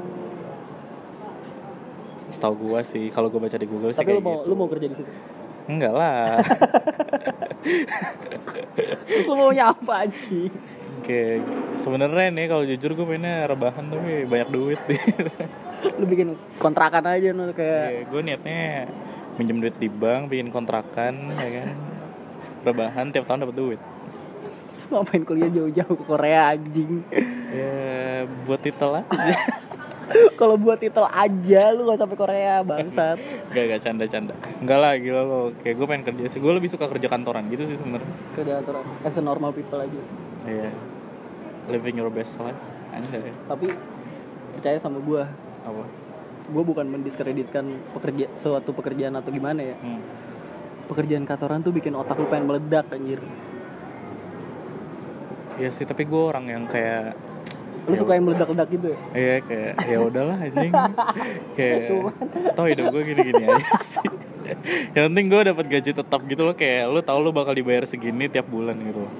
Setahu gua sih kalau gua baca di Google sih tapi lu kayak mau gitu. lu mau kerja di situ enggak lah. Lu maunya apa aja kayak sebenarnya nih kalau jujur gue pengennya rebahan tapi banyak duit. Nih lu bikin kontrakan aja nu kayak gue niatnya minjem duit di bank bikin kontrakan ya kan. Rebahan tiap tahun dapat duit. Ngapain kuliah jauh-jauh ke Korea anjing? Ya buat titel aja kalau buat titel aja lu gak sampai Korea bangsat. Gak gak canda canda enggak lah gila lo. Kayak gue pengen kerja sih. Gue lebih suka kerja kantoran gitu sih sebenarnya. Kerja aturan as a normal people aja. Iya. Living your best life. Anjay tapi percaya sama gua. Apa? Gua bukan mendiskreditkan pekerja suatu pekerjaan atau gimana ya. Hmm. pekerjaan kantoran tuh bikin otak lu pengen meledak anjir. Iya sih tapi gue orang yang kayak lu Ya suka yang meledak-ledak gitu ya? Iya kayak ya udahlah anjing kayak tau hidup gue gini-gini aja sih. Yang penting gue dapat gaji tetap gitu loh kayak lu tau lu bakal dibayar segini tiap bulan gitu loh.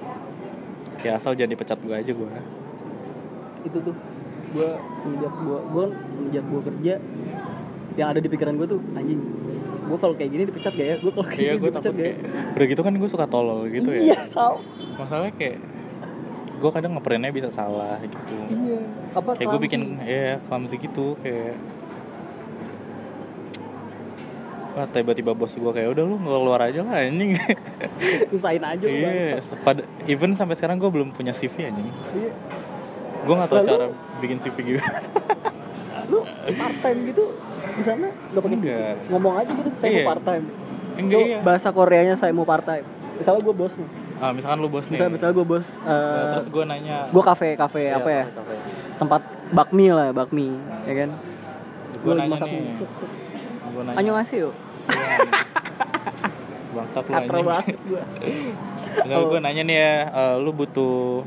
Ya asal jangan dipecat gue aja gue itu tuh gua semenjak gua gua semenjak gua kerja yang ada di pikiran gua tuh anjing gua kalau kayak gini dipecat gak ya? Gua kalau kayak iya gini gue dipecat takut gak ya? kayak udah gitu kan gue suka tolol gitu ya. Iya sal masalahnya kayak gue kadang ngeprintnya bisa salah gitu iya apa kayak gue bikin ya clumsy gitu kayak Wah, tiba-tiba bos gue kayak udah lu keluar aja lah anjing usahain aja lu Iya, pada even sampai sekarang gue belum punya CV anjing. iya Gue nggak tahu Lalu? cara bikin CV gitu. lu part time gitu di sana gak pakai CV Enggak. ngomong aja gitu saya Iya. mau part time Enggak iya. bahasa Koreanya saya mau part time misalnya gue bos nih Ah, misalkan lu bos nih. misalnya misalnya gue bos Nah, eh terus gue nanya. gue kafe kafe Iya, apa ya kafe, kafe. tempat bakmi lah bakmi ya kan Gue Gua lagi nanya masak nih. mie. Gue nanya. Anyo ngasih yuk Iya, Bangsat lu katro anjing. banget gue Enggak, gue nanya nih ya, eh, lu butuh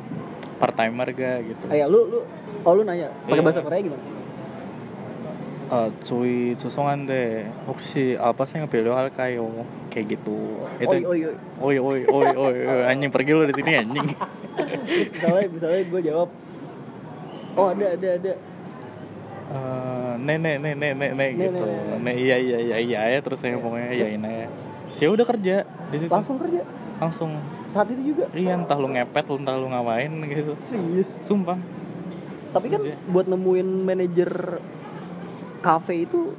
part timer gak gitu. Ayo lu lu oh lu nanya pakai Iya. bahasa Korea gimana 어, 저희 죄송한데 혹시 알바생을 배려할까요? kayak gitu. Itu oi oi. Oi oi oi oi, anjing pergi lo dari sini anjing. Misalnya misalnya gue jawab oh ada ada ada. Eh, uh, nenek nenek nenek gitu. nenek iya iya iya iya ya terus saya iya. pokoknya iyain iya, aja iya. sih udah kerja di situ. Langsung kerja? Langsung. Saat itu juga? Iya entah lu ngepet lu entah lu ngapain gitu. Serius? Sumpah. Tapi kan buat nemuin manajer kafe itu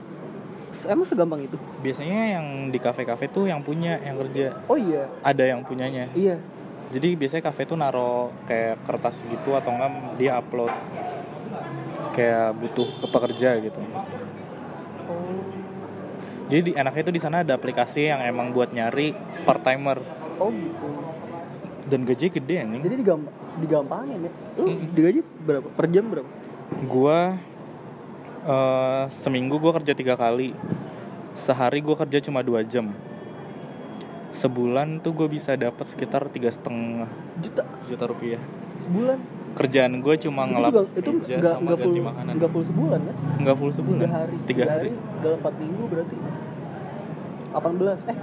emang segampang itu? Biasanya yang di kafe-kafe tuh yang punya yang kerja. oh iya. Ada yang punyanya. iya. Jadi biasanya kafe tuh naro kayak kertas gitu atau enggak dia upload kayak butuh ke pekerja gitu. oh. Jadi di, enaknya itu di sana ada aplikasi yang emang buat nyari part timer oh gitu. Dan gaji gede anjing. Jadi digam digampangin ya? Lu Mm-mm. digaji berapa? Per jam berapa? Gua eh, seminggu gua kerja tiga kali. Sehari gua kerja cuma dua jam. Sebulan tuh gue bisa dapat sekitar tiga setengah juta? juta rupiah. Sebulan? Kerjaan gue cuma itu ngelap juga itu meja nggak sama nggak full ganti makanan. nggak full sebulan kan? Nggak full sebulan. Tiga hari. Tiga hari. dalam empat minggu berarti. 18 eh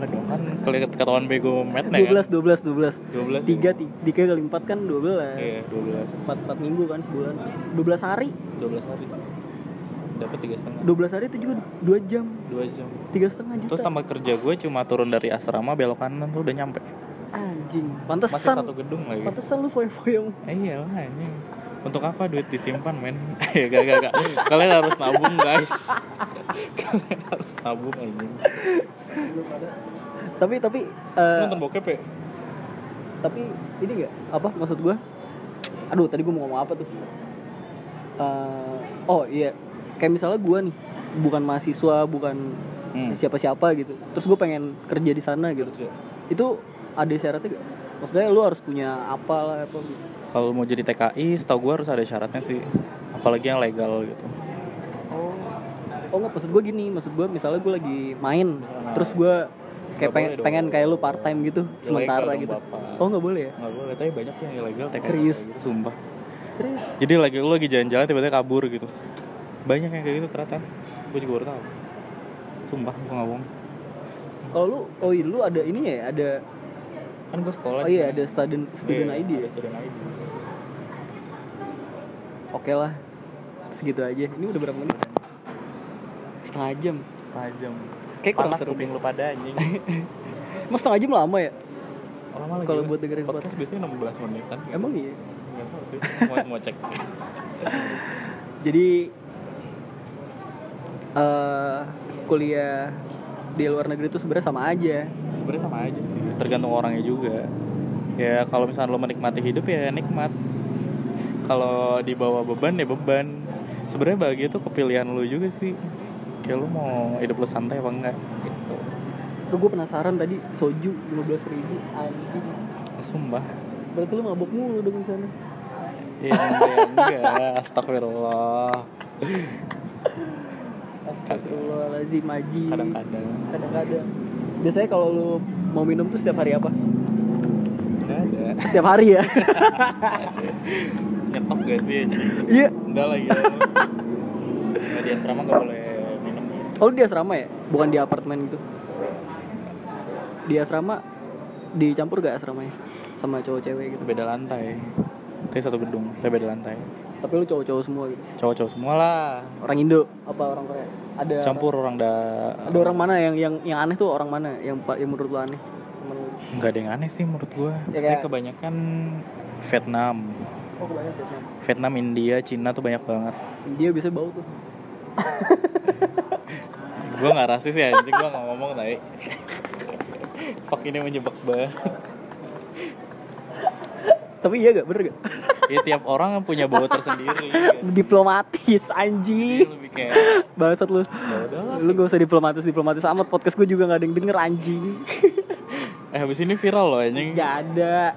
Enggak dong kan kelihatan ketahuan bego met dua belas dua belas dua belas. Dua belas tiga ti- tiga kali empat kan dua belas. Iya dua belas. Empat empat minggu kan sebulan. Dua belas hari. Dua belas hari dapat tiga setengah. Dua belas hari itu juga dua jam. Dua jam. Tiga setengah juta. Terus tambah kerja gue cuma turun dari asrama belok kanan tuh udah nyampe. Anjing. Masih pantesan. satu gedung lagi. Pantesan lu foya-foya eh, iya lah ini. Untuk apa duit disimpan men? Ya gak gak gak. Kalian harus nabung guys. Kalian harus nabung anjing tapi tapi Lu eh, nonton bokep ya? tapi ini enggak apa maksud gua? Aduh tadi gua mau ngomong apa tuh? Eh, oh iya. Kayak misalnya gua nih bukan mahasiswa bukan Hmm. siapa-siapa gitu. Terus gue pengen kerja di sana gitu. Kerja. itu ada syaratnya gak? maksudnya lu harus punya apa lah apa gitu? Kalau mau jadi TKI setahu gue harus ada syaratnya sih. Apalagi yang legal gitu oh nggak maksud gue gini maksud gue misalnya gue lagi main terus gue kayak pengen, pengen kayak lu part time gitu sementara dong, gitu. Bapak. oh nggak boleh ya? Nggak boleh tapi banyak sih yang ilegal Serius? gitu, sumpah. Serius? Jadi lagi lu lagi jalan-jalan tiba-tiba kabur gitu. Banyak yang kayak gitu ternyata. Gue juga baru tahu. Sumpah gue nggak bohong. Kalau lu oh iya lu ada ini ya ada kan gue sekolah oh iya ada student student Iya, ID ya? student ID oke lah. Segitu aja. Ini udah berapa menit setengah jam. Setengah jam. Kayak kurang panas seru. kuping lu pada anjing. Mas setengah jam lama ya? Lama lagi Kalau buat dengerin podcast podcast. biasanya 16 menitan. Emang iya? Nggak tahu sih. Mau mau cek. Jadi eh kuliah di luar negeri itu sebenarnya sama aja. Sebenarnya sama aja sih. Tergantung orangnya juga. Ya kalau misalnya lo menikmati hidup ya nikmat. Kalau dibawa beban ya beban. Sebenarnya bahagia itu kepilihan lo juga sih kayak lo mau hidup lo santai apa enggak? Gitu. Tuh gue penasaran tadi soju 15.000 ribu anjing. Sumpah. Berarti lu mabok mulu dong di sana. Ya enggak, enggak. astagfirullah. Astagfirullahaladzim Maji kadang-kadang. Kadang-kadang. Biasanya kalau lu mau minum tuh setiap hari apa? enggak ada. Setiap hari ya? nyetok gak sih? Iya. Enggak lagi. Di asrama gak boleh Oh di asrama ya? Bukan di apartemen gitu Di asrama Dicampur gak asramanya? Sama cowok cewek gitu beda lantai tapi satu gedung tapi beda lantai Tapi lu cowok-cowok semua gitu cowok-cowok semua lah Orang Indo? Apa orang Korea? Ada campur orang da Ada orang mana yang yang yang aneh tuh orang mana? Yang yang menurut lu aneh? Temen lu. nggak ada yang aneh sih menurut gua Ya, kayak- kebanyakan Vietnam Oh kebanyakan Vietnam Vietnam India Cina tuh banyak banget Dia bisa bau tuh gua nggak rasis ya anjing gua nggak ngomong tadi fuck ini menjebak banget. Tapi iya gak? Bener gak? ya tiap orang punya bau tersendiri kan. Diplomatis anjing. Lebih kayak Bangsat lu. Ya Lu gak usah diplomatis-diplomatis amat Podcast gue juga gak ada yang denger anjing. Eh habis ini viral loh anjing. Gak ada.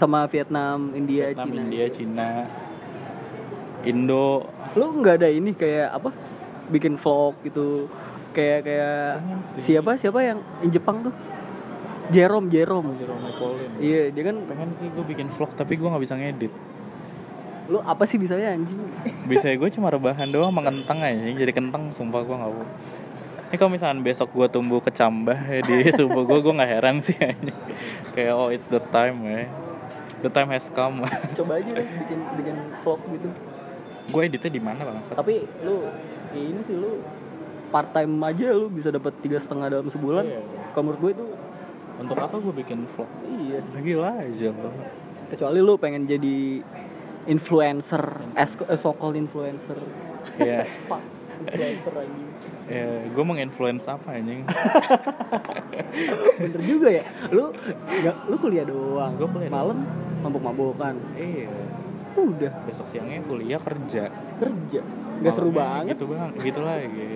Sama Vietnam, India, Vietnam Cina. India Cina Indo. Lu gak ada ini kayak apa? Bikin vlog gitu. Kayak kayak Pengen sih. Siapa siapa yang yang Jepang tuh? Jerome Jerome. Jerome Napoleon. Iya dia kan pengen sih gue bikin vlog tapi gue nggak bisa ngedit. Lu apa sih bisanya anjing? Bisa gue cuma rebahan doang mengentang aja. Jadi kentang sumpah gue nggak mau. Ini kalau misalnya besok gue tumbuh kecambah ya di tubuh gue gue nggak heran sih aja kayak oh it's the time ya the time has come. Coba aja deh bikin bikin vlog gitu gue editnya di mana bang Tapi lu ya ini sih lu part time aja lu bisa dapat tiga setengah dalam sebulan. Iya. Kalau menurut gue itu untuk apa gue bikin vlog iya. gila aja lo Kecuali lu pengen jadi influencer, as so called influencer. ya Fuck, influencer lagi. ya gue menginfluence apa anjing Bener juga ya. Lu nggak lu kuliah doang. Gua kuliah Malam mabuk-mabukan. iya Udah. besok siangnya kuliah kerja. Kerja. Nggak seru banget. gitu bang. Gitu lagi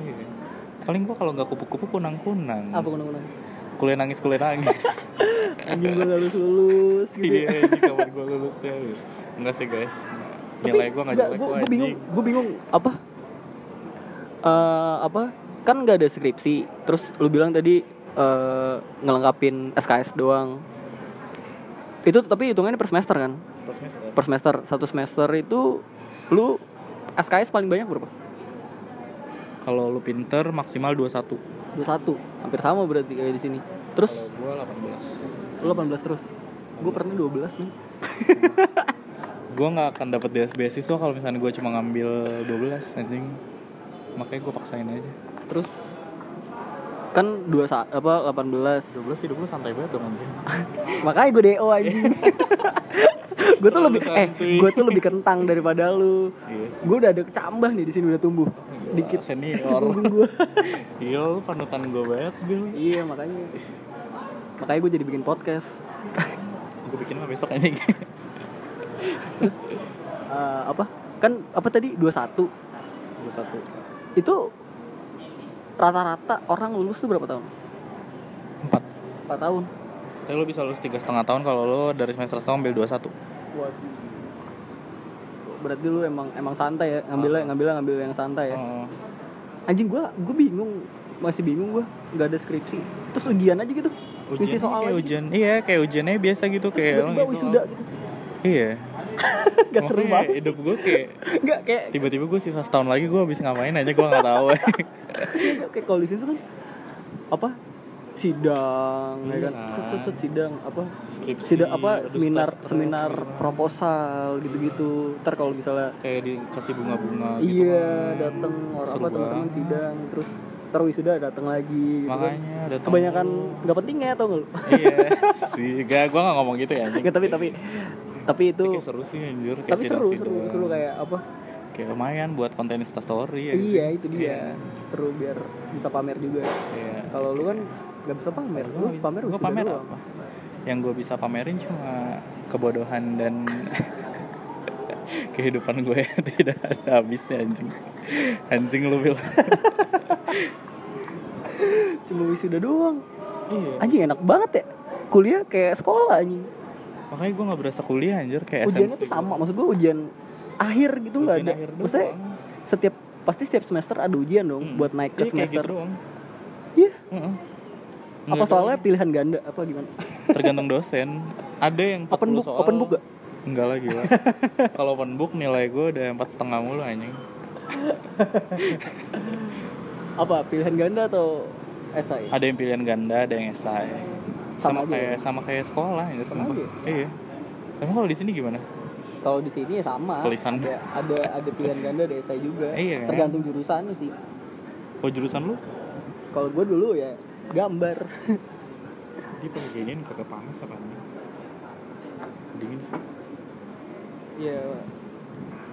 Iya. paling gua kalau nggak kupu-kupu kunang-kunang. Apa kunang-kunang? Kuliah nangis kuliah nangis. Anjing gue lulus lulus gitu. Iya ya. ini kabar gua lulusnya. Enggak sih guys. Nilai gua nggak jelek kok gue bingung gue bingung apa? Eh apa? Kan nggak ada skripsi. Terus lu bilang tadi eh ngelengkapin SKS doang. Itu tapi hitungannya per semester kan Pas semester. per semester. Satu semester itu lu SKS paling banyak berapa? Kalau lu pinter maksimal 21 dua satu. Hampir sama berarti kayak di sini. Terus? Kalau gua 18 lu 18 terus? Gue pernah 12 nih. Gue nggak akan dapat beasiswa kalau misalnya gue cuma ngambil 12 anjing. Makanya gue paksain aja. Terus? Kan dua sa- apa 18 12 hidup lu santai banget dong anjing. Makanya gue DO anjing gue tuh lebih eh gue tuh lebih kentang daripada lu. Iya gue udah ada kecambah nih di sini udah tumbuh. Dikit. senior. Gue iya lu panutan gue banget Bil. Iya makanya. Makanya gue jadi bikin podcast. Gue bikin mah besok anjing Eh, apa? Kan apa tadi? 21 21 itu rata-rata orang lulus tuh berapa tahun? 4 4 tahun tapi lu bisa lulus tiga setengah tahun kalau lu dari semester setengah ambil 21 Waduh. berarti lu emang emang santai ya? Ngambilnya ngambilnya ngambil yang santai ya? Oh. anjing gua gue bingung. Masih bingung gua. Nggak ada skripsi. Terus ujian aja gitu. Ujian soal kayak ujian. Iya kayak ujiannya biasa gitu terus kayak tiba-tiba wisuda gitu. Iya. Gak seru banget. hidup gue kayak nggak kayak tiba-tiba gue sisa setahun lagi gue habis ngapain aja gue nggak tahu. Kayak, kayak kalau di sini tuh kan apa sidang ya kan? Iya. set, set, set, sidang apa? Skripsi sidang apa? seminar stres-stres seminar proposal gitu-gitu. Ntar kalau misalnya kayak dikasih bunga-bunga gitu iya kan. datang orang Seru apa teman-teman sidang terus ntar wisuda datang lagi gitu kan. makanya datang kebanyakan dulu. nggak pentingnya tau nggak iya sih. Gak gue gak ngomong gitu ya Nggak, tapi tapi tapi itu kayak seru sih anjir. Kayak tapi seru seru seru kayak apa? Kayak lumayan buat konten instastory ya iya gitu. itu dia. Seru biar bisa pamer juga. Iya. Kalau lu kan nggak bisa pamer. Lu pamer gue wisuda pamer. doang. apa yang gue bisa pamerin cuma kebodohan dan kehidupan gue tidak ada habisnya anjing. Anjing lu bilang cuma wisuda doang. Iya. Anjing enak banget ya. Kuliah kayak sekolah anjing. Makanya gue nggak berasa kuliah anjir kayak ujiannya tuh gue. sama maksud gua ujian akhir gitu nggak Ujian ada. akhir doang. maksudnya setiap pasti setiap semester ada ujian dong Hmm. buat naik ke Iya, kayak semester. gitu doang. Iya. Heeh. Apa soalnya pilihan ganda? Apa gimana? Tergantung dosen. Ada yang 40 open book soal. open book gak? Enggak lagi lah kalau open book nilai gue udah empat setengah mulu anjing. Apa pilihan ganda atau esai? Ada yang pilihan ganda ada yang esai. Sama sama, aja kayak ya? sama kayak sekolah anjir Sama aja. iya. Emang kalau di sini gimana? Kalau di sini ya sama. Tulisan. ada ada ada pilihan ganda ada esai juga. Iya, kan? tergantung jurusannya sih. Oh jurusan lu? Kalau gue dulu ya gambar. Kayak gini kagak panas apa dingin sih. Ya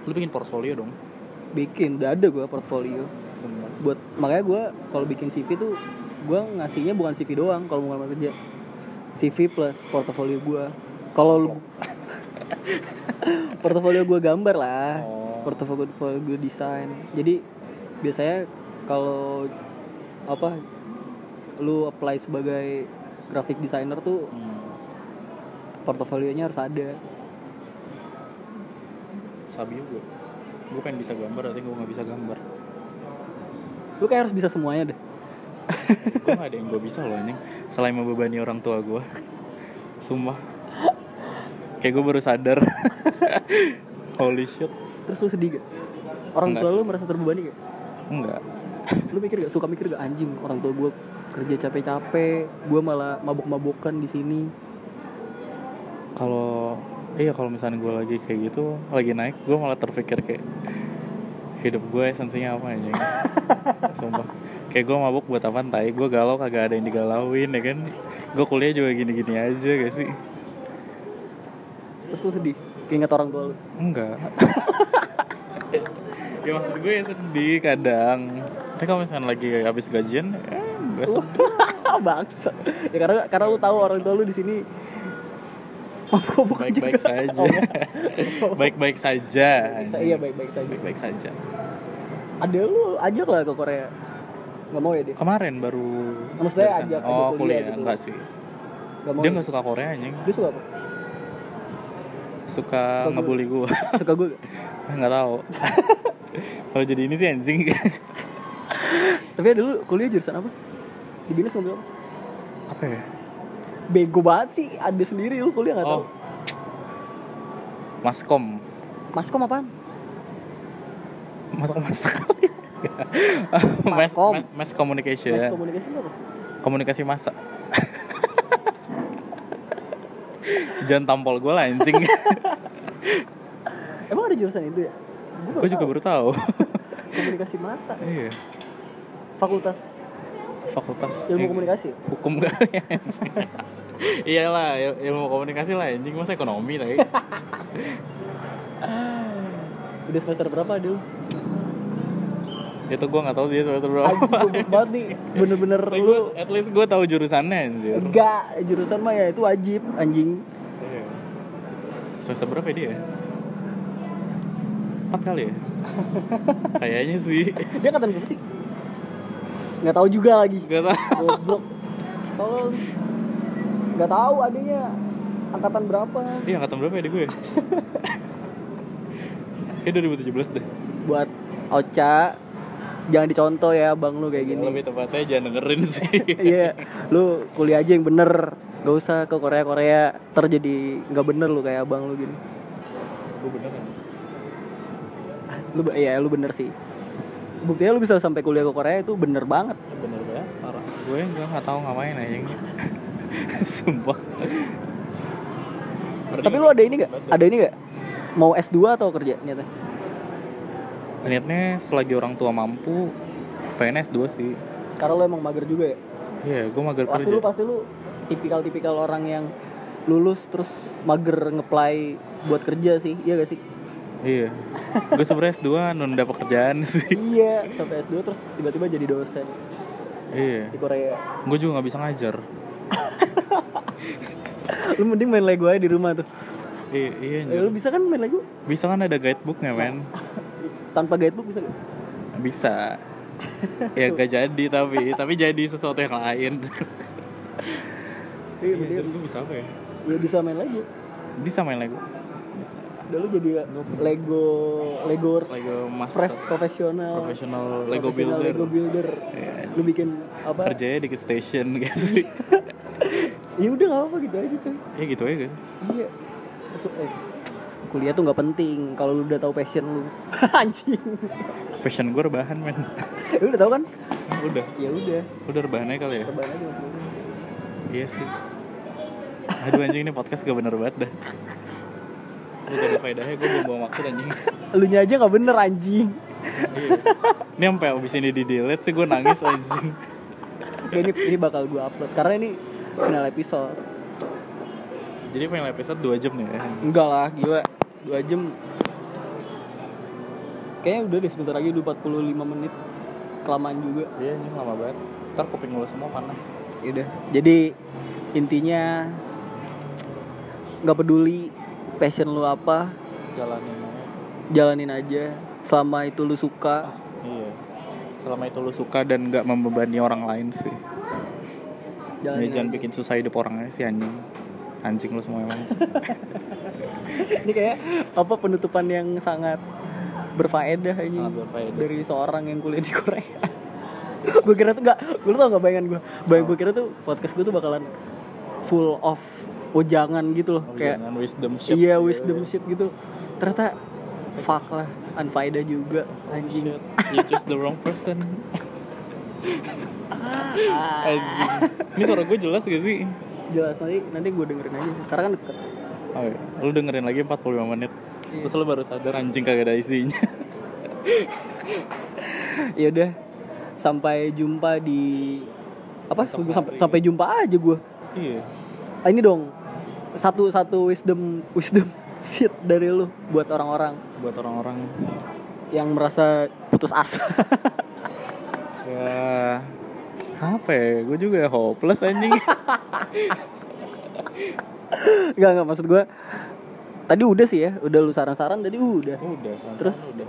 lu bikin portfolio dong. Bikin udah ada gue portfolio. Sumpah. buat makanya gue kalau bikin CV tuh gue ngasihnya bukan CV doang kalau mau ngelamar kerja. CV plus portofolio gue kalau lu- portofolio gue gambar lah. Oh. portofolio gue desain. Jadi biasanya kalau apa lu apply sebagai graphic designer tuh Hmm. portofolionya harus ada. Sabi gue gue pengen bisa gambar tapi gue nggak bisa gambar. Lu kayak harus bisa semuanya deh. Gue gak ada yang gue bisa loh anjing. Selain membebani orang tua gue sumpah. Kayak gue baru sadar. Holy shit. Terus lu sedih gak? Orang Enggak tua lu sih. merasa terbebani gak? Enggak lu mikir gak? Suka mikir gak? Anjing orang tua gue kerja capek-capek gue malah mabok-mabokan di sini. Kalau iya kalau misalnya gue lagi kayak gitu lagi naik gue malah terpikir kayak hidup gue esensinya apa aja sumpah. Kayak gue mabuk buat apa tai? Gue galau kagak ada yang digalauin ya kan? Gue kuliah juga gini-gini aja gak sih? Terus lu sedih? Keinget orang tua lu? Enggak. Ya maksud gue ya sedih kadang. Tapi kalau misalnya lagi habis gajian ya gak sedih bangsa ya karena karena lu tahu orang tua lu di sini Oh, baik-baik saja baik-baik saja iya baik-baik saja. baik-baik saja Ada lu ajak lah ke Korea. Nggak mau ya dia? kemarin baru Maksudnya ajak- oh kuliah kuliah gitu. enggak sih Nggak mau. dia ya? nggak suka Korea anjing Dia suka apa? suka Suka ngebully gua Suka gue. nggak tahu kalau jadi ini sih anjing Tapi ada lu kuliah jurusan apa? Di Binus ngambil apa? apa ya Bego banget sih, ada sendiri lu kuliah nggak tahu. oh maskom Maskom apaan? mass, Maskom. mass, mass communication Mass ya. communication apa? komunikasi masa jangan tampol gue lah anjing Emang ada jurusan itu ya? Gua gue juga baru tahu komunikasi massa. iya Fakultas fakultas ilmu eh, komunikasi. hukum kali iyalah il- ilmu komunikasi lah anjing masa ekonomi lagi Udah semester berapa dia? lu? itu gue nggak tahu dia semester berapa goblok banget nih. Bener-bener lu gua- at least gue tahu jurusannya anjir enggak jurusan mah ya itu wajib anjing. Iya. semester berapa ya dia empat kali ya kayaknya sih Dia angkatan berapa sih? Nggak tahu juga lagi. gak tau Goblok. Tolong. Nggak tahu adanya angkatan berapa. iya angkatan berapa ya di gue kayak 2017 deh Buat Ocha jangan dicontoh ya bang lu kayak gini. lebih tepatnya jangan dengerin sih Iya, lu kuliah aja yang bener. Gak usah ke Korea Korea terjadi nggak bener lu kayak abang lu gini. gue bener kan Lu iya lu bener sih. Buktinya lu bisa sampai kuliah ke Korea itu bener banget. bener banget parah gue nggak nggak tahu ngapain aja sumpah Tapi lu ada ini gak? Ada ini gak? Mau S2 atau kerja niatnya? niatnya selagi orang tua mampu pengen S2 sih Karena lu emang mager juga ya. iya gue mager Pasti kerja lu pasti lu tipikal-tipikal orang yang lulus terus mager ngeplay buat kerja sih. Iya gak sih? Iya gue sebenernya S2 nunda pekerjaan sih iya, sampai S2 terus tiba-tiba jadi dosen iya di Korea. gue juga nggak bisa ngajar Lu mending main Lego aja di rumah tuh. iya iya Eh, lu bisa kan main Lego? bisa kan ada guidebooknya men Tanpa guidebook bisa gak? bisa ya gak jadi tapi tapi jadi sesuatu yang lain Iya, bener. gue bisa apa ya Ya bisa main Lego. bisa main Lego lu jadi Lego Legors Lego master profesional profesional Lego builder Lego builder. Iya. Lu bikin apa? kerjanya dikit station gitu sih Ya udah gak apa-apa gitu aja cuy. ya gitu aja guys Iya. Sesu eh, kuliah tuh nggak penting kalau lu udah tahu passion lu. Anjing. passion gue rebahan men Lu udah tahu kan? udah Ya udah. udah rebahan aja kali ya Terbang aja muda. iya sih aduh anjing ini podcast gak bener banget dah Gak ada faedahnya gue buang-buang waktu anjing Lu nya aja nggak bener anjing. Ini sampai abis ini di delete sih gue nangis anjing. Oke, ini ini bakal gua upload karena ini final episode. Jadi final episode 2 jam nih ya. Enggak lah, gila. Dua jam. Kayaknya udah deh sebentar lagi udah 45 menit. Kelamaan juga. Iya ini lama banget. Ntar kuping lu semua panas. Yaudah. Jadi intinya nggak peduli passion lu apa, Jalanin aja. jalanin aja. Selama itu lu suka, Iya. Selama itu lu suka dan gak membebani orang lain sih. Ya, jalanin. jangan aja. bikin susah hidup orang sih anjing. Anjing lu semua emang. Ini kayak apa penutupan yang sangat berfaedah ini Sangat berfaedah. dari seorang yang kuliah di Korea. gue kira tuh nggak, gue tau nggak bayangan gue, bayang gue kira tuh podcast gue tuh bakalan full of ujangan gitu loh, Oh, kayak jangan wisdom shit. iya wisdom shit gitu. Ternyata fuck lah, unfaedah juga anjing. You choose the wrong person. Ah. Anjing. Ini suara gue jelas gak sih? Jelas nanti nanti gue dengerin aja. Sekarang kan deket. Oh, iya. Lu dengerin lagi 45 menit. Iya. Terus lu baru sadar anjing kagak ada isinya. Ya udah, sampai jumpa di apa? Sampai jumpa aja gue. iya. Ah, ini dong. Satu satu wisdom wisdom shit dari lu buat orang-orang. Buat orang-orang yang merasa putus asa. ya apa ya? Gue juga hopeless anjing. Enggak enggak maksud gue Tadi udah sih ya Udah lu saran-saran tadi udah. Udah sama Terus? udah.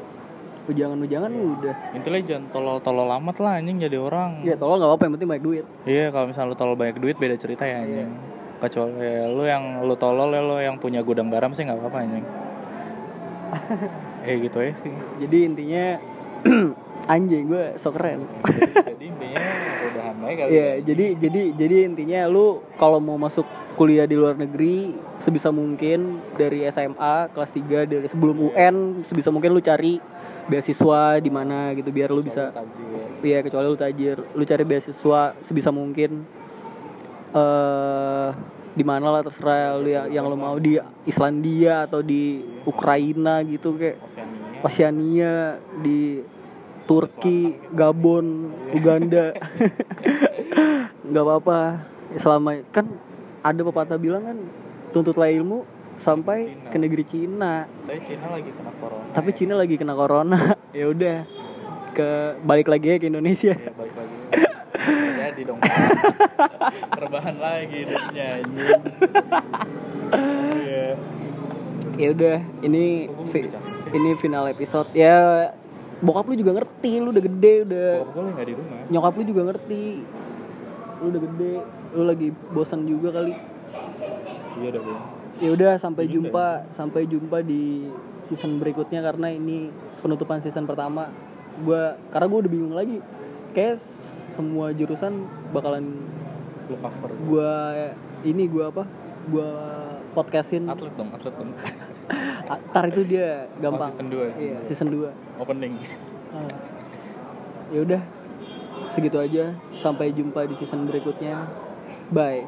Ujangan-ujangan udah. Intinya jangan tolol-tolol amat lah anjing jadi orang. Ya tolong gak apa-apa yang penting banyak duit. Iya kalau misalnya lu tolol banyak duit beda cerita ya anjing kecuali ya, lu yang lu tolol ya lu yang punya gudang garam sih nggak apa-apa anjing. Eh gitu aja sih. Jadi intinya Anjing gue so keren. Jadi intinya udahan aja kali Iya, ya. jadi jadi jadi intinya lu kalau mau masuk kuliah di luar negeri sebisa mungkin dari SMA kelas 3 dari sebelum UN sebisa mungkin lu cari beasiswa di mana gitu biar lu bisa iya kecuali lu tajir. Lu cari beasiswa sebisa mungkin eh di mana lah terserah lu yang, yang lu mau di Islandia atau di Ukraina gitu kayak Oceania. Oceania di Turki, Gabon, Uganda. nggak apa-apa. Selama kan ada pepatah bilang kan tuntutlah ilmu sampai Cina. ke negeri Cina. tapi Cina lagi kena corona Tapi Cina lagi kena corona. ya udah ke balik lagi ya ke Indonesia. ya balik lagi jadi dong rebahan lagi anjing iya Ya udah, ini fi- ini final episode. Ya bokap lu juga ngerti, lu udah gede udah. Bokap gue di rumah Nyokap lu juga ngerti. Lu udah gede, lu lagi bosan juga kali. iya udah belum Ya udah sampai Ini jumpa, sampai jumpa di season berikutnya karena ini penutupan season pertama. Gua karena gua udah bingung lagi. Kayak semua jurusan bakalan lu cover gua ini gua apa? Gua podcastin. atlet dong atlet dong Ntar itu dia gampang. Oh, season 2 Iya, season 2. opening Ya udah. Segitu aja. Sampai jumpa di season berikutnya. Bye.